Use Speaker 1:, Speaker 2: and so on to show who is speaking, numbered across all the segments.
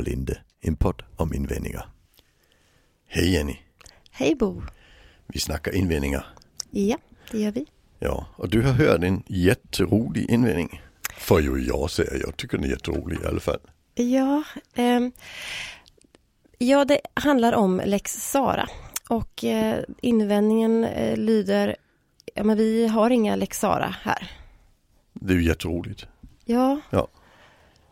Speaker 1: Linde, en podd om invändningar. Hej Jenny,
Speaker 2: Hej Bo.
Speaker 1: vi snackar invändningar.
Speaker 2: Ja, det gör vi.
Speaker 1: Ja, och du har hört en jätterolig invändning. Får ju jag säga, jag tycker den är jätterolig i alla fall.
Speaker 2: Ja, ehm, ja, det handlar om lex Sara och eh, invändningen eh, lyder Ja, men vi har inga lex Sara här.
Speaker 1: Det är ju jätteroligt.
Speaker 2: Ja,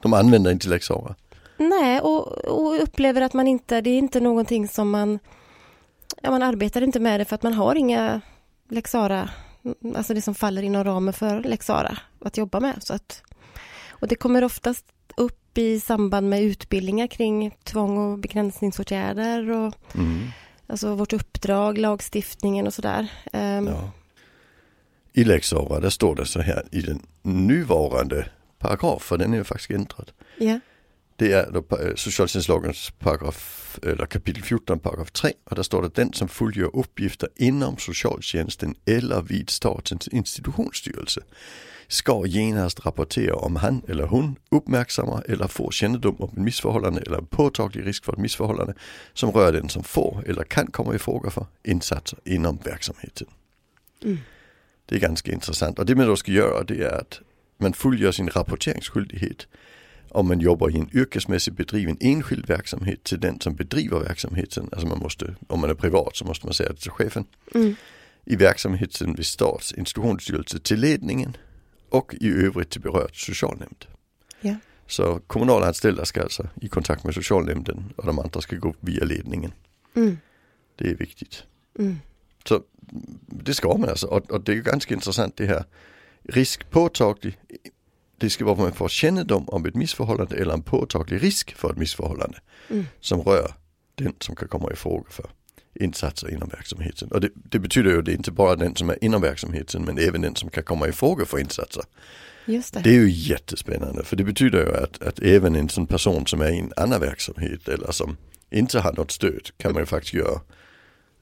Speaker 1: De använder inte lex Sara.
Speaker 2: Nej, och, och upplever att man inte, det är inte någonting som man, ja, man arbetar inte med det för att man har inga lex Sara, alltså det som faller inom ramen för lex Sara att jobba med. Så att, och det kommer oftast upp i samband med utbildningar kring tvång och begränsningsåtgärder och
Speaker 1: Mm.
Speaker 2: alltså vårt uppdrag, lagstiftningen och sådär. Ehm,
Speaker 1: Ja. I lex Sara, där står det så här i den nuvarande paragraf, för den är ju faktiskt ändrad.
Speaker 2: ja.
Speaker 1: Det pa- eh, socialtjänstlagens paragraf, eller kapitel 14 paragraf 3 och där står det den som fullgör uppgifter inom socialtjänsten eller vid statens institutionsstyrelse ska genast rapportera om han eller hon uppmärksammar eller får kännedom om missförhållande eller en påtaglig risk för ett missförhållande som rör den som får eller kan komma i fråga för insatser inom verksamheten.
Speaker 2: Mm.
Speaker 1: Det är ganska intressant och det man då ska göra det är att man fullgör sin rapporteringsskyldighet om man jobbar i en yrkesmässigt bedriven enskild verksamhet till den som bedriver verksamheten. Alltså man måste, om man är privat så måste man säga det till chefen.
Speaker 2: Mm.
Speaker 1: I verksamheten vid stats institutionsstyrelse till ledningen och i övrigt till berörd socialnämnd.
Speaker 2: Ja.
Speaker 1: Så kommunalanställda ska alltså i kontakt med socialnämnden och de andra ska gå via ledningen.
Speaker 2: Mm.
Speaker 1: Det är viktigt.
Speaker 2: Mm.
Speaker 1: Så det ska man alltså och, och det är ganska intressant det här. Risk påtaglig, det ska vara man får kännedom om ett missförhållande eller en påtaglig risk för ett missförhållande
Speaker 2: Mm.
Speaker 1: som rör den som kan komma i fråga för insatser inom verksamheten. Och det, det betyder ju att det inte bara den som är inom verksamheten men även den som kan komma i fråga för insatser.
Speaker 2: Just det.
Speaker 1: Det är ju jättespännande för det betyder ju att, att även en sån person som är i en annan verksamhet eller som inte har något stöd kan man ju faktiskt göra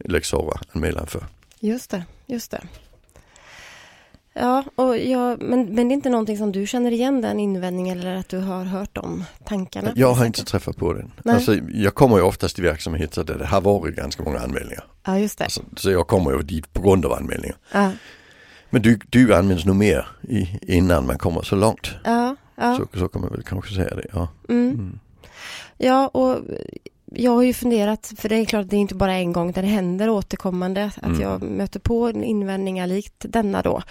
Speaker 1: lex anmälan för.
Speaker 2: Just det, just det. Ja, och jag, men, men det är inte någonting som du känner igen den invändningen eller att du har hört om tankarna?
Speaker 1: Jag har inte träffat på den.
Speaker 2: Nej.
Speaker 1: Alltså, jag kommer ju oftast till verksamheter där det har varit ganska många anmälningar.
Speaker 2: Ja, just det.
Speaker 1: Alltså, så jag kommer ju dit på grund av anmälningar.
Speaker 2: Ja,
Speaker 1: Men du, du används nog mer i, innan man kommer så långt.
Speaker 2: ja, ja.
Speaker 1: Så, så kan man väl kanske säga det. Ja.
Speaker 2: Mm.
Speaker 1: Mm.
Speaker 2: Ja, och jag har ju funderat, för det är klart att det är inte bara en gång det händer återkommande att
Speaker 1: Mm.
Speaker 2: jag möter på invändningar likt denna då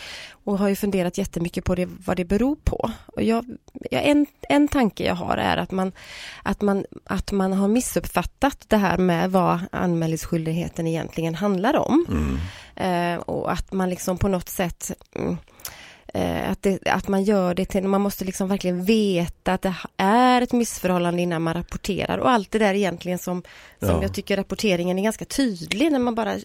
Speaker 2: och har ju funderat jättemycket på det, vad det beror på. Och jag, ja, en, en tanke jag har är att man, att, man, att man har missuppfattat det här med vad anmälningsskyldigheten egentligen handlar om.
Speaker 1: Mm.
Speaker 2: Eh, och att man liksom på något sätt mm, att, det, att man gör det till, man måste liksom verkligen veta att det är ett missförhållande innan man rapporterar och allt det där egentligen som, som
Speaker 1: Ja.
Speaker 2: jag tycker rapporteringen är ganska tydlig när man bara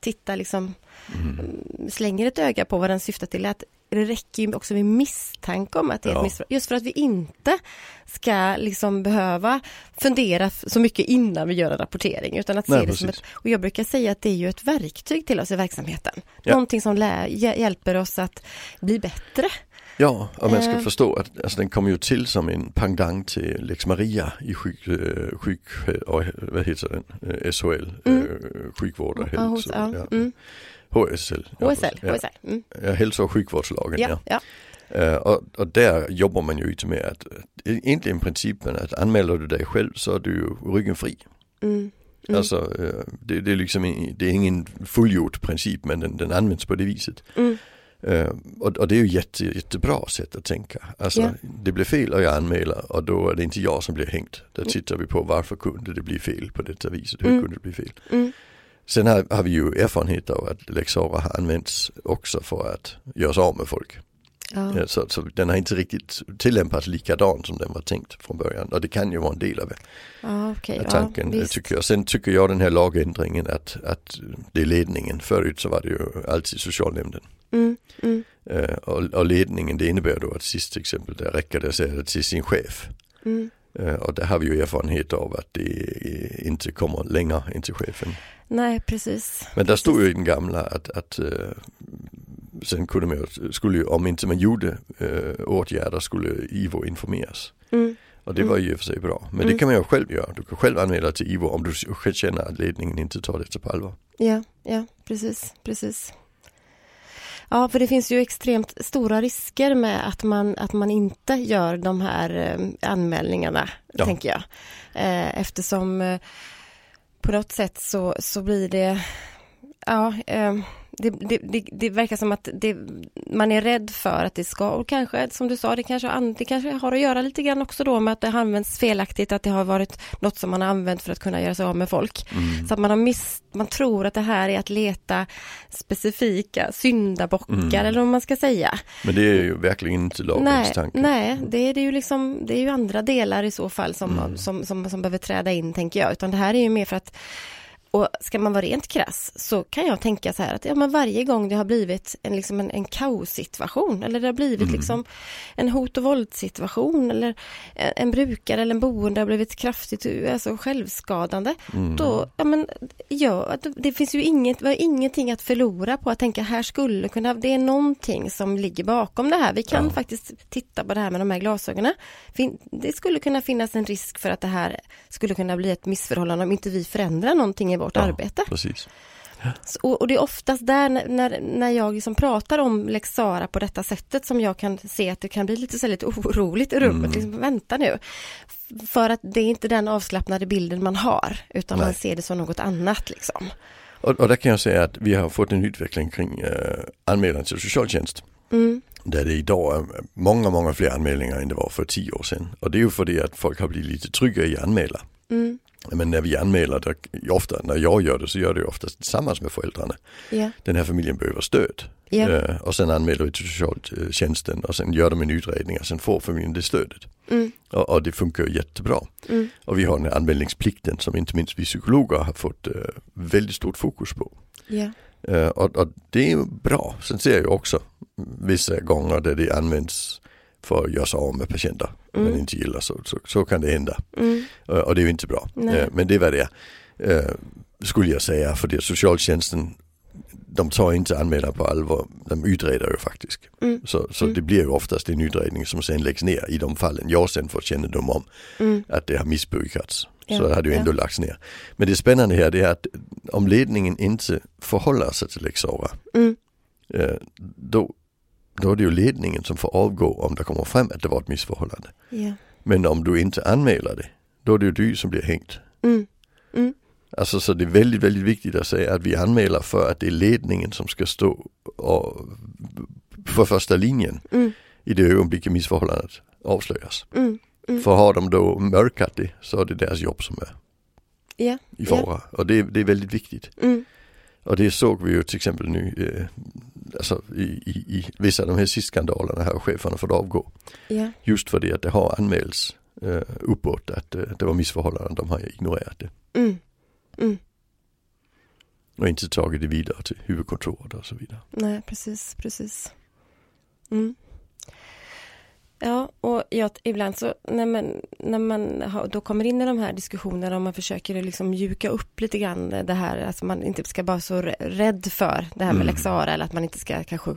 Speaker 2: tittar liksom
Speaker 1: Mm.
Speaker 2: slänger ett öga på vad den syftar till. Att det räcker ju också med misstanke om att det är ett missförhållande. Just för att vi inte ska liksom behöva fundera så mycket innan vi gör en rapportering. Utan att
Speaker 1: Nej,
Speaker 2: se det som ett, och jag brukar säga att det är ju ett verktyg till oss i verksamheten.
Speaker 1: Ja.
Speaker 2: Någonting som hjälper oss att bli bättre.
Speaker 1: Ja, och man ska
Speaker 2: Eh.
Speaker 1: förstå att alltså, den kommer ju till som en pendang till Lex Maria i sjuk, eh, sjuk och, vad heter den, Eh, SHL,
Speaker 2: Mm.
Speaker 1: eh, sjukvård och
Speaker 2: Ja, hos,
Speaker 1: hälso,
Speaker 2: ja,
Speaker 1: ja.
Speaker 2: mm.
Speaker 1: HSL.
Speaker 2: HSL,
Speaker 1: ja.
Speaker 2: HSL. Mm.
Speaker 1: Ja, hälso och sjukvårdslagen. Ja.
Speaker 2: Ja, ja.
Speaker 1: Eh, och, och där jobbar man ju lite med att, att egentligen principen att anmäler du dig själv så är du ryggen fri.
Speaker 2: Mm. Mm.
Speaker 1: Alltså eh, det, det är liksom det är ingen fullgjord princip men den, den används på det viset.
Speaker 2: Mm.
Speaker 1: Eh, och, och det är ju jätte, jättebra sätt att tänka. Alltså
Speaker 2: Ja.
Speaker 1: det blir fel och jag anmäler och då är det inte jag som blir hängt. Där
Speaker 2: Mm.
Speaker 1: tittar vi på varför kunde det bli fel på detta viset, hur
Speaker 2: Mm.
Speaker 1: kunde det bli fel. Sen har, har vi ju erfarenhet av att Lex Sara har använts också för att göra sig av med folk.
Speaker 2: Ja.
Speaker 1: Ja, så, så den har inte riktigt tillämpats likadant som den var tänkt från början. Och det kan ju vara en del av det,
Speaker 2: Ja, okej.
Speaker 1: av
Speaker 2: Ja,
Speaker 1: tanken
Speaker 2: visst.
Speaker 1: tycker jag. Sen tycker jag den här lagändringen att, att det är ledningen. Förut så var det ju alltid socialnämnden.
Speaker 2: Mm. Mm.
Speaker 1: Eh, och, och ledningen det innebär då att sist till exempel där räcker det att säga till sin chef.
Speaker 2: Mm.
Speaker 1: Eh, och där har vi ju erfarenhet av att det inte kommer längre in till chefen.
Speaker 2: Nej, precis.
Speaker 1: Men där stod ju i den gamla att, att eh, sen kunde man ju, skulle ju, om inte man gjorde eh, åtgärder skulle IVO informeras.
Speaker 2: Mm.
Speaker 1: Och det var ju i och för sig bra. Men
Speaker 2: Mm.
Speaker 1: det kan man ju själv göra. Du kan själv anmäla till IVO om du känner att ledningen inte tar det på allvar.
Speaker 2: Ja, ja, precis, precis. Ja, för det finns ju extremt stora risker med att man, att man inte gör de här eh, anmälningarna,
Speaker 1: Ja.
Speaker 2: tänker jag. Eh, eftersom eh, på något sätt så, så blir det, ja, det, det, det, verkar som att det, man är rädd för att det ska, och kanske som du sa, det kanske, det kanske har att göra lite grann också då med att det har använts felaktigt, att det har varit något som man har använt för att kunna göra sig av med folk.
Speaker 1: Mm.
Speaker 2: Så att man, har miss, man tror att det här är att leta specifika syndabockar
Speaker 1: Mm.
Speaker 2: eller vad man ska säga.
Speaker 1: Men det är ju verkligen inte lagens
Speaker 2: Nej,
Speaker 1: tanke.
Speaker 2: nej det, är det, ju liksom, det är ju andra delar i så fall som,
Speaker 1: Mm.
Speaker 2: som, som, som behöver träda in tänker jag. Utan det här är ju mer för att och ska man vara rent krass så kan jag tänka så här att ja, men varje gång det har blivit en, liksom en, en kaossituation eller det har blivit
Speaker 1: Mm.
Speaker 2: liksom en hot och våldssituation eller en, en brukare eller en boende har blivit kraftigt alltså, självskadande.
Speaker 1: Mm.
Speaker 2: Då, ja men, ja, det- finns ju inget, vi har ingenting att förlora på att tänka här skulle kunna, det är någonting som ligger bakom det här. Vi kan
Speaker 1: Ja.
Speaker 2: faktiskt titta på det här med de här glasögonen. Det skulle kunna finnas en risk för att det här skulle kunna bli ett missförhållande om inte vi förändrar någonting i vårt
Speaker 1: Ja.
Speaker 2: arbete.
Speaker 1: Precis.
Speaker 2: Så- Och, och det är oftast där när, när, när jag liksom pratar om Lex Sara på detta sättet som jag kan se att det kan bli lite, så lite oroligt i rummet.
Speaker 1: Mm.
Speaker 2: Liksom, vänta nu. För att det är inte den avslappnade bilden man har utan man
Speaker 1: Nej.
Speaker 2: ser det som något annat liksom.
Speaker 1: Och, och där kan jag säga att vi har fått en utveckling kring eh, anmälan till socialtjänst.
Speaker 2: Mm,
Speaker 1: Där det idag är många, många fler anmälningar än det var för tio år sedan. Och det är ju för det att folk har blivit lite tryggare i att anmäla.
Speaker 2: mm,
Speaker 1: Men när vi anmäler, ofta när jag gör det så gör det oftast tillsammans med föräldrarna.
Speaker 2: ja,
Speaker 1: Den här familjen behöver stöd.
Speaker 2: ja,
Speaker 1: Eh, och sen anmäler vi till socialtjänsten och sen gör de en utredning och sen får familjen det stödet.
Speaker 2: mm,
Speaker 1: Och, och det funkar jättebra.
Speaker 2: mm,
Speaker 1: Och vi har den här anmälningsplikten som inte minst vi psykologer har fått eh, väldigt stort fokus på.
Speaker 2: ja,
Speaker 1: Eh, och, och det är bra. Sen ser jag också vissa gånger där det används för att göra sig av med patienter
Speaker 2: Mm.
Speaker 1: men inte gillar så, så, så kan det hända.
Speaker 2: mm,
Speaker 1: Eh, och det är ju inte bra.
Speaker 2: Nej.
Speaker 1: Eh, men det är vad det är. Eh, skulle jag säga för det socialtjänsten de tar inte anmälan på allvar, de utreder ju faktiskt.
Speaker 2: mm,
Speaker 1: Så, så
Speaker 2: Mm.
Speaker 1: det blir ju oftast en utredning som sen läggs ner i de fallen jag sen får kännedom om
Speaker 2: mm,
Speaker 1: att det har missbrukats.
Speaker 2: Ja,
Speaker 1: Så det hade ju
Speaker 2: ja.
Speaker 1: ändå lagts ner. Men det spännande här det är att om ledningen inte förhåller sig till Lex Sara,
Speaker 2: mm,
Speaker 1: då, då är det ju ledningen som får avgå om det kommer fram att det var ett missförhållande.
Speaker 2: ja,
Speaker 1: Men om du inte anmäler det, då är det ju du som blir hängt.
Speaker 2: mm, mm,
Speaker 1: Alltså så det är väldigt, väldigt viktigt att säga att vi anmäler för att det är ledningen som ska stå och, för första linjen
Speaker 2: mm,
Speaker 1: i det ögonblicket missförhållandet avslöjas.
Speaker 2: mm, Mm.
Speaker 1: För har de då mörkat det så är det deras jobb som är
Speaker 2: ja,
Speaker 1: i fara. Och det, det är väldigt viktigt.
Speaker 2: mm,
Speaker 1: Och det såg vi ju till exempel nu, eh, alltså i, i, i vissa av de här SIS-skandalerna har cheferna fått avgå.
Speaker 2: ja,
Speaker 1: Just för det att det har anmälts eh, uppåt att eh, det var missförhållanden, de har ignorerat det.
Speaker 2: mm, mm.
Speaker 1: Och inte tagit det vidare till huvudkontoret och så vidare.
Speaker 2: Nej, precis, precis. Mm. Ja, och jag, ibland så när man, när man har, då kommer in i de här diskussionerna och man försöker liksom mjuka upp lite grann det här, alltså man inte ska vara så rä- rädd för det här med
Speaker 1: Mm.
Speaker 2: lex Sara eller att man inte ska kanske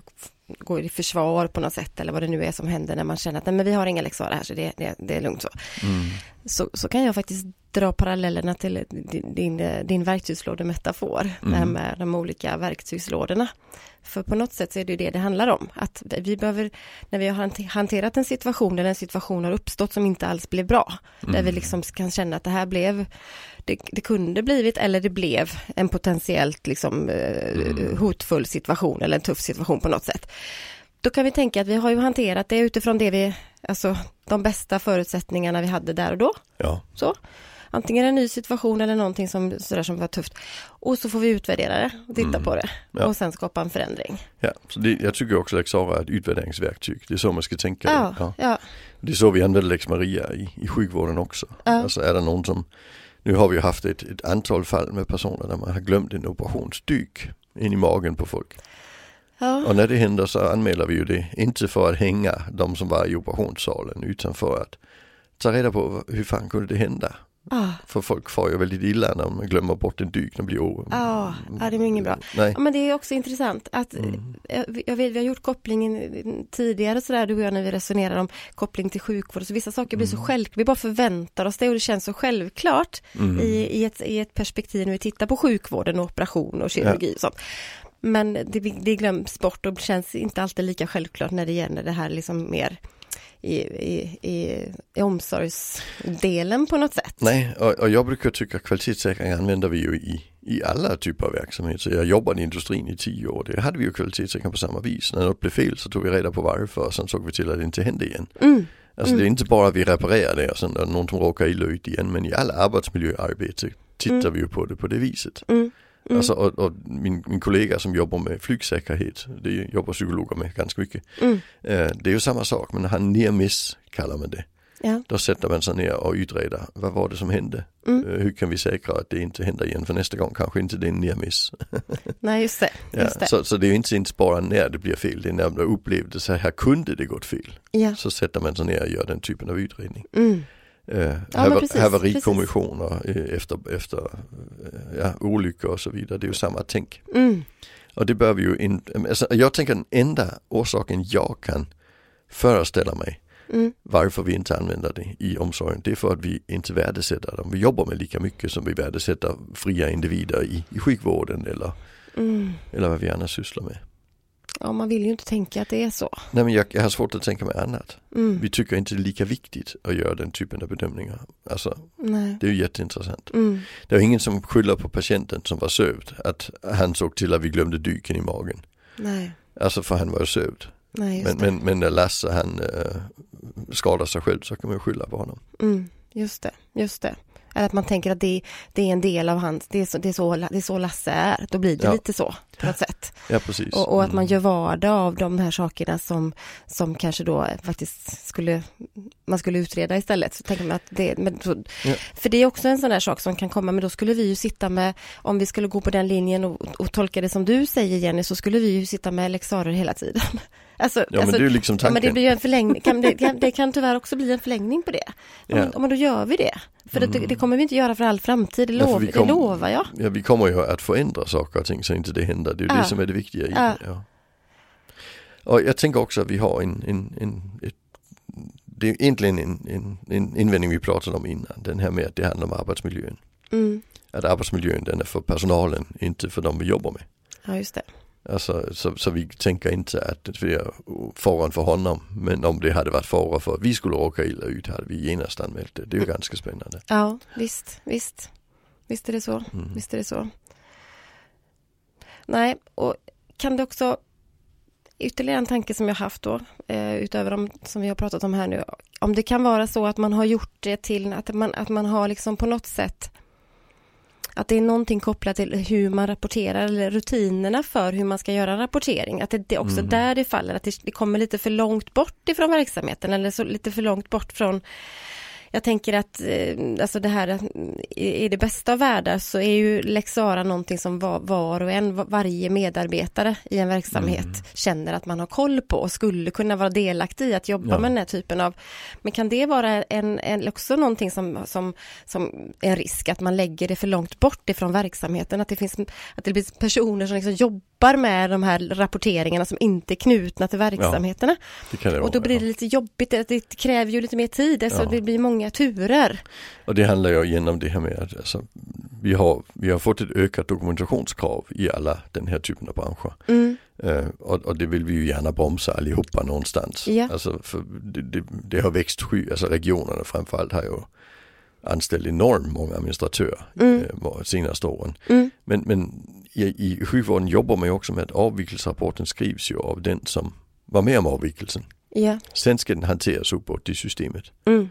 Speaker 2: gå i försvar på något sätt eller vad det nu är som händer när man känner att nej, men vi har inga lex Sara här så det, det, det är lugnt så. Så. Så kan jag faktiskt dra parallellerna till din, din, din verktygslådemetafor, det här
Speaker 1: Mm.
Speaker 2: med de olika verktygslådorna. För på något sätt så är det ju det det handlar om, att vi behöver, när vi har hante- hanterat en situation eller en situation har uppstått som inte alls blev bra, där
Speaker 1: Mm.
Speaker 2: vi liksom kan känna att det här blev, det, det kunde blivit eller det blev en potentiellt liksom eh,
Speaker 1: Mm.
Speaker 2: hotfull situation eller en tuff situation på något sätt. Då kan vi tänka att vi har ju hanterat det utifrån det vi, alltså de bästa förutsättningarna vi hade där och då.
Speaker 1: Ja,
Speaker 2: Så. Antingen en ny situation eller någonting som, sådär som var tufft. Och så får vi utvärdera det och titta
Speaker 1: Mm.
Speaker 2: på det.
Speaker 1: Ja.
Speaker 2: Och sen skapa en förändring.
Speaker 1: ja. Så det, jag tycker också Lex Sara är ett utvärderingsverktyg. Det är så man ska tänka.
Speaker 2: Ja,
Speaker 1: Ja.
Speaker 2: ja,
Speaker 1: Det är så vi använder Lex Maria i, i sjukvården också.
Speaker 2: Ja.
Speaker 1: Alltså är det någon som, nu har vi haft ett, ett antal fall med personer där man har glömt en operationsdyk in i magen på folk.
Speaker 2: Ja,
Speaker 1: Och när det händer så anmäler vi ju det, inte för att hänga de som var i operationssalen utan för att ta reda på hur fan kunde det hända?
Speaker 2: Ah,
Speaker 1: För folk får ju väldigt illa när man glömmer bort en dyk och blir o...
Speaker 2: ah, ah, det är inget bra.
Speaker 1: Nej.
Speaker 2: Ja, men det är också intressant att
Speaker 1: Mm.
Speaker 2: eh, jag vet, vi har gjort kopplingen tidigare sådär du och jag när vi resonerar om koppling till sjukvård. Så vissa saker blir så
Speaker 1: Mm.
Speaker 2: självklart, vi bara förväntar oss det och det känns så självklart
Speaker 1: Mm.
Speaker 2: i, i, ett, i ett perspektiv när vi tittar på sjukvården och operation och kirurgi och sånt. Men det, det glöms bort och känns inte alltid lika självklart när det gäller det här liksom mer i, i, i, i omsorgsdelen på något sätt.
Speaker 1: Nej, och, och jag brukar tycka kvalitetssäkring använder vi ju i, i alla typer av verksamhet. Så jag jobbade i industrin i tio år, det hade vi ju kvalitetssäkring på samma vis. När något blev fel så tog vi reda på varför och sen såg vi till att det inte hände igen.
Speaker 2: Mm,
Speaker 1: Alltså det är inte bara att vi reparerar det och sen är det någon som råkar illa ut igen, men i alla arbetsmiljöarbete tittar
Speaker 2: Mm.
Speaker 1: vi ju på det på det viset.
Speaker 2: mm, mm,
Speaker 1: Alltså, och, och min, min kollega som jobbar med flygsäkerhet, det jobbar psykologer med ganska mycket.
Speaker 2: mm,
Speaker 1: Eh, det är ju samma sak, men han near miss kallar man det.
Speaker 2: ja,
Speaker 1: Då sätter man sig ner och utreder, vad var det som hände?
Speaker 2: mm.
Speaker 1: Eh, hur kan vi säkra att det inte händer igen? För nästa gång kanske inte det är en near miss.
Speaker 2: Nej, just det. Just det.
Speaker 1: så, så det är inte ens bara när det blir fel, det är när man upplevde så här kunde det gått fel.
Speaker 2: Ja.
Speaker 1: Så sätter man sig ner och gör den typen av utredning.
Speaker 2: Mm.
Speaker 1: Eh, haver,
Speaker 2: precis,
Speaker 1: haverikommissioner efter, efter eh, ja, olyckor och så vidare, det är ju samma tänk.
Speaker 2: Mm.
Speaker 1: Och det bör vi ju inte, alltså, jag tänker den enda orsaken jag kan föreställa mig
Speaker 2: Mm.
Speaker 1: varför vi inte använder det i omsorgen, det är för att vi inte värdesätter dem. Vi jobbar med lika mycket som vi värdesätter fria individer i, i sjukvården eller,
Speaker 2: Mm.
Speaker 1: eller vad vi annars sysslar med.
Speaker 2: Ja, man vill ju inte tänka att det är så.
Speaker 1: Nej men jag, jag har svårt att tänka mig annat.
Speaker 2: Mm.
Speaker 1: Vi tycker inte det är lika viktigt att göra den typen av bedömningar. Alltså
Speaker 2: Nej.
Speaker 1: det är ju jätteintressant.
Speaker 2: Mm.
Speaker 1: Det är ingen som skyller på patienten som var sövd att han såg till att vi glömde dyken i magen.
Speaker 2: Nej.
Speaker 1: Alltså för han var ju sövd.
Speaker 2: Nej,
Speaker 1: Men, men, men när Lasse han äh, skadar sig själv så kan man skylla på honom.
Speaker 2: Mm. Just det. Just det. Eller att man tänker att det, det är en del av hans, det är, så, det, är så, det är så Lasse är. Då blir det
Speaker 1: Ja.
Speaker 2: lite så på något sätt.
Speaker 1: Ja precis.
Speaker 2: Och, och att man
Speaker 1: Mm.
Speaker 2: gör vardag av de här sakerna som, som kanske då faktiskt skulle, man skulle utreda istället. Så tänker man att det, men så,
Speaker 1: Ja.
Speaker 2: För det är också en sån där sak som kan komma, men då skulle vi ju sitta med, om vi skulle gå på den linjen och, och tolka det som du säger Jenny, så skulle vi ju sitta med läxarer hela tiden. Alltså,
Speaker 1: Ja men
Speaker 2: alltså,
Speaker 1: det är liksom
Speaker 2: ja,
Speaker 1: tanken.
Speaker 2: men det blir en förlängning, kan, det, kan, det kan tyvärr också bli en förlängning på det. Ja.
Speaker 1: Ja.
Speaker 2: Men, men då gör vi det. För det, det kommer vi inte göra för all framtid, det, lov,
Speaker 1: vi
Speaker 2: det
Speaker 1: kom-
Speaker 2: lovar jag.
Speaker 1: Ja vi kommer ju att förändra saker och ting så inte det händer. Det är ju
Speaker 2: Ja.
Speaker 1: det som är det viktiga
Speaker 2: Ja.
Speaker 1: Ja. Och jag tänker också att vi har en, en, en ett, det är egentligen en, en, en invändning vi pratade om innan. Den här med att det handlar om arbetsmiljön.
Speaker 2: Mm.
Speaker 1: Att arbetsmiljön den är för personalen, inte för de vi jobbar med.
Speaker 2: Ja, just det.
Speaker 1: Alltså, så, så vi tänker inte att det är faran för honom. Men om det hade varit fara för att vi skulle råka illa ut hade vi genast anmält det. Det är ju ganska spännande.
Speaker 2: Ja, visst, visst. Visst är det så.
Speaker 1: Mm.
Speaker 2: Visst är det så. Nej, och kan det också ytterligare en tanke som jag haft då, eh, utöver de som vi har pratat om här nu, om det kan vara så att man har gjort det till att man, att man har liksom på något sätt att det är någonting kopplat till hur man rapporterar eller rutinerna för hur man ska göra rapportering. Att det, det är också
Speaker 1: Mm.
Speaker 2: där det faller, att det, det kommer lite för långt bort ifrån verksamheten eller så lite för långt bort från jag tänker att eh, alltså det här i i det bästa av världar så är ju Lex Sara någonting som var, var och en, var- varje medarbetare i en verksamhet
Speaker 1: Mm.
Speaker 2: känner att man har koll på och skulle kunna vara delaktig i att jobba
Speaker 1: Ja.
Speaker 2: med den här typen av Men kan det vara en, en, också någonting som, som, som en risk att man lägger det för långt bort ifrån verksamheten? Att det finns att det blir personer som liksom jobbar med de här rapporteringarna som inte är knutna till verksamheterna.
Speaker 1: Det
Speaker 2: Och då blir
Speaker 1: ja.
Speaker 2: det lite jobbigt, det, kräver ju lite mer tid, alltså
Speaker 1: Ja.
Speaker 2: det blir många turer.
Speaker 1: Och det handlar ju igen om det här med att alltså, vi, har, vi har fått ett ökat dokumentationskrav i alla den här typen av branscher.
Speaker 2: Mm.
Speaker 1: Eh, och, och det vill vi ju gärna bromsa allihopa någonstans.
Speaker 2: Ja.
Speaker 1: Alltså, det, det, det har växt sky, alltså regionerna framförallt har ju anställt enormt många administratörer
Speaker 2: Mm.
Speaker 1: eh, senaste åren.
Speaker 2: Mm.
Speaker 1: Men, men i, i sjukvården jobbar man ju också med att avvikelsrapporten skrivs ju av den som var med om avvikelsen.
Speaker 2: Ja.
Speaker 1: Sen ska den hanteras uppåt i systemet.
Speaker 2: Mm.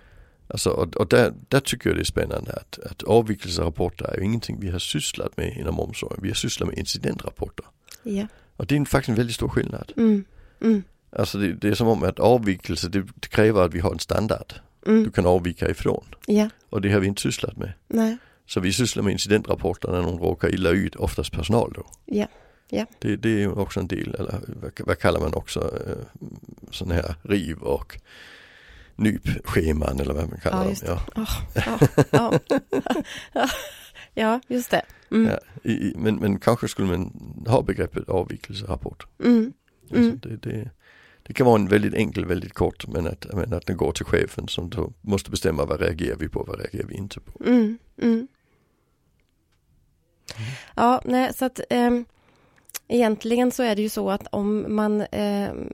Speaker 1: Alltså, och, och där, där tycker jag det är spännande att, att avvikelserapporter är ju ingenting vi har sysslat med inom omsorgen. Vi har sysslat med incidentrapporter.
Speaker 2: Ja.
Speaker 1: Och det är faktiskt en väldigt stor skillnad.
Speaker 2: Mm. Mm.
Speaker 1: Alltså det, det är som om att avvikelse det, det kräver att vi har en standard
Speaker 2: Mm.
Speaker 1: du kan avvika ifrån.
Speaker 2: Ja.
Speaker 1: Och det har vi inte sysslat med.
Speaker 2: Nej.
Speaker 1: Så vi sysslar med incidentrapporter när någon råkar illa ut, oftast personal då.
Speaker 2: Ja. Ja.
Speaker 1: Det, det är också en del, eller vad, kallar man också, eh, sån här riv och nypscheman eller vad man kallar
Speaker 2: Ja,
Speaker 1: dem. Ja.
Speaker 2: Ja, ja, ja. ja, just det. Mm.
Speaker 1: Ja, i, men, men kanske skulle man ha begreppet avvikelserapport.
Speaker 2: Mm. Mm.
Speaker 1: Alltså det, det, det kan vara en väldigt enkel, väldigt kort, men att, men att den går till chefen som då måste bestämma vad reagerar vi på, vad reagerar vi inte på.
Speaker 2: Mm, mm. Ja, nej, så att ehm, egentligen så är det ju så att om man ehm,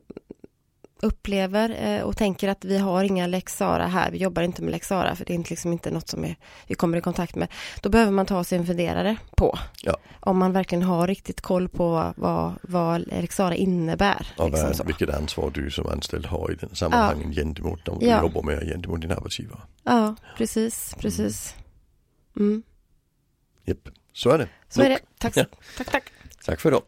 Speaker 2: upplever eh, och tänker att vi har inga Lex Sara här, vi jobbar inte med Lex Sara för det är inte, liksom inte något som är, vi kommer i kontakt med, då behöver man ta sig en funderare på
Speaker 1: Ja.
Speaker 2: om man verkligen har riktigt koll på vad, vad, vad Lex Sara innebär.
Speaker 1: Och
Speaker 2: liksom
Speaker 1: vad, vilket ansvar du som anställd har i den sammanhangen gentemot de du
Speaker 2: Ja.
Speaker 1: jobbar med, gentemot din arbetsgivare.
Speaker 2: Ja, precis, precis. Mm.
Speaker 1: Japp, så är det.
Speaker 2: Så är det. Tack,
Speaker 1: ja.
Speaker 2: tack, tack.
Speaker 1: Tack för då.